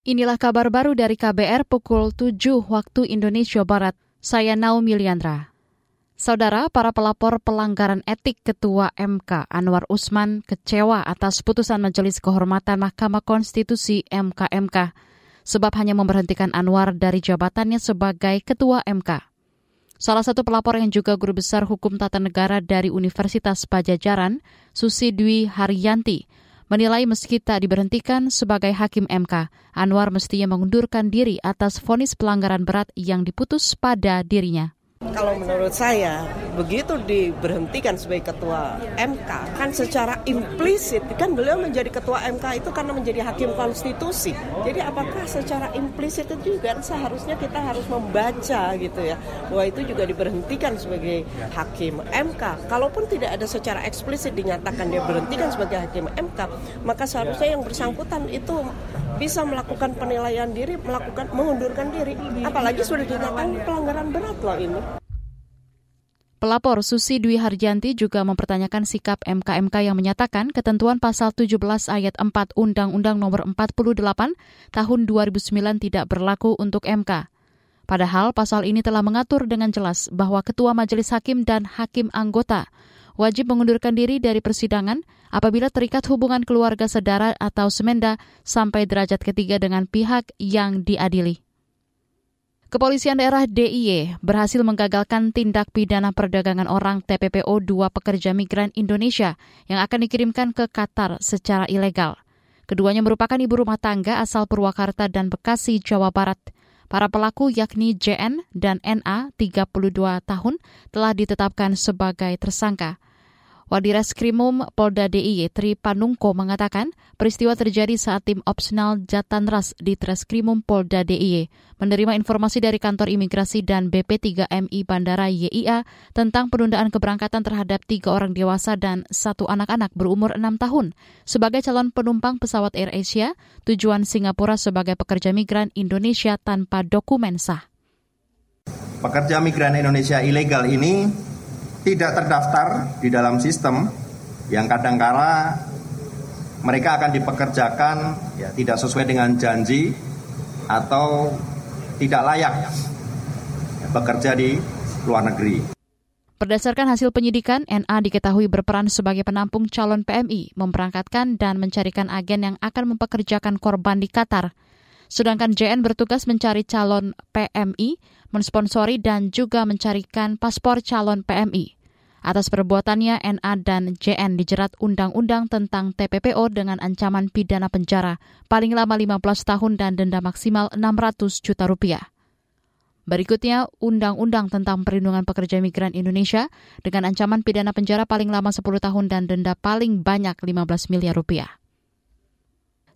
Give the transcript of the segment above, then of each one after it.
Inilah kabar baru dari KBR pukul 7 waktu Indonesia Barat. Saya Naomi Liandra. Saudara, para pelapor pelanggaran etik Ketua MK Anwar Usman kecewa atas putusan Majelis Kehormatan Mahkamah Konstitusi MKMK sebab hanya memberhentikan Anwar dari jabatannya sebagai Ketua MK. Salah satu pelapor yang juga guru besar hukum tata negara dari Universitas Pajajaran, Susi Dwi Haryanti, menilai meski tak diberhentikan sebagai hakim MK, Anwar mestinya mengundurkan diri atas vonis pelanggaran berat yang diputus pada dirinya. Kalau menurut saya, begitu diberhentikan sebagai ketua MK, kan secara implisit, kan beliau menjadi ketua MK itu karena menjadi hakim konstitusi. Jadi apakah secara implisit itu juga seharusnya kita harus membaca gitu ya, bahwa itu juga diberhentikan sebagai hakim MK. Kalaupun tidak ada secara eksplisit dinyatakan dia berhentikan sebagai hakim MK, maka seharusnya yang bersangkutan itu bisa melakukan penilaian diri, melakukan mengundurkan diri. Apalagi sudah dinyatakan pelanggaran berat loh ini. Pelapor Susi Dwi Harjanti juga mempertanyakan sikap MKMK yang menyatakan ketentuan pasal 17 ayat 4 Undang-Undang Nomor 48 Tahun 2009 tidak berlaku untuk MK. Padahal pasal ini telah mengatur dengan jelas bahwa ketua majelis hakim dan hakim anggota wajib mengundurkan diri dari persidangan apabila terikat hubungan keluarga sedara atau semenda sampai derajat ketiga dengan pihak yang diadili. Kepolisian daerah DIY berhasil menggagalkan tindak pidana perdagangan orang TPPO dua pekerja migran Indonesia yang akan dikirimkan ke Qatar secara ilegal. Keduanya merupakan ibu rumah tangga asal Purwakarta dan Bekasi, Jawa Barat. Para pelaku yakni JN dan NA 32 tahun telah ditetapkan sebagai tersangka. Wadiraskrimum Polda DIY Tri Panungko mengatakan peristiwa terjadi saat tim opsional Jatanras di Treskrimum Polda DIY menerima informasi dari kantor imigrasi dan BP3MI Bandara YIA tentang penundaan keberangkatan terhadap tiga orang dewasa dan satu anak-anak berumur enam tahun sebagai calon penumpang pesawat Air Asia tujuan Singapura sebagai pekerja migran Indonesia tanpa dokumen sah. Pekerja migran Indonesia ilegal ini tidak terdaftar di dalam sistem yang kadangkala mereka akan dipekerjakan ya, tidak sesuai dengan janji atau tidak layak ya, bekerja di luar negeri. Berdasarkan hasil penyidikan, NA diketahui berperan sebagai penampung calon PMI, memberangkatkan dan mencarikan agen yang akan mempekerjakan korban di Qatar. Sedangkan JN bertugas mencari calon PMI mensponsori dan juga mencarikan paspor calon PMI. Atas perbuatannya, NA dan JN dijerat Undang-Undang tentang TPPO dengan ancaman pidana penjara paling lama 15 tahun dan denda maksimal 600 juta rupiah. Berikutnya, Undang-Undang tentang Perlindungan Pekerja Migran Indonesia dengan ancaman pidana penjara paling lama 10 tahun dan denda paling banyak 15 miliar rupiah.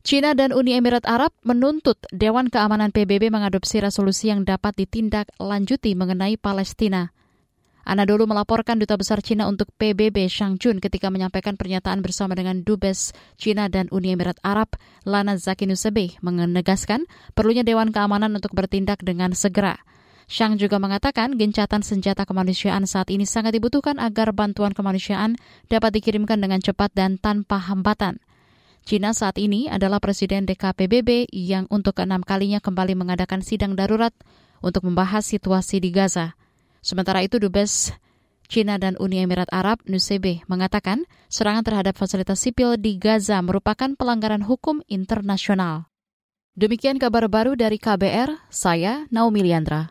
China dan Uni Emirat Arab menuntut Dewan Keamanan PBB mengadopsi resolusi yang dapat ditindak lanjuti mengenai Palestina. Anadolu melaporkan Duta Besar China untuk PBB Shang Jun ketika menyampaikan pernyataan bersama dengan Dubes China dan Uni Emirat Arab, Lana Zaki Nusebe, menegaskan perlunya Dewan Keamanan untuk bertindak dengan segera. Shang juga mengatakan gencatan senjata kemanusiaan saat ini sangat dibutuhkan agar bantuan kemanusiaan dapat dikirimkan dengan cepat dan tanpa hambatan. China saat ini adalah Presiden DKPBB yang untuk keenam kalinya kembali mengadakan sidang darurat untuk membahas situasi di Gaza. Sementara itu, Dubes China dan Uni Emirat Arab, Nusebe, mengatakan serangan terhadap fasilitas sipil di Gaza merupakan pelanggaran hukum internasional. Demikian kabar baru dari KBR, saya Naomi Liandra.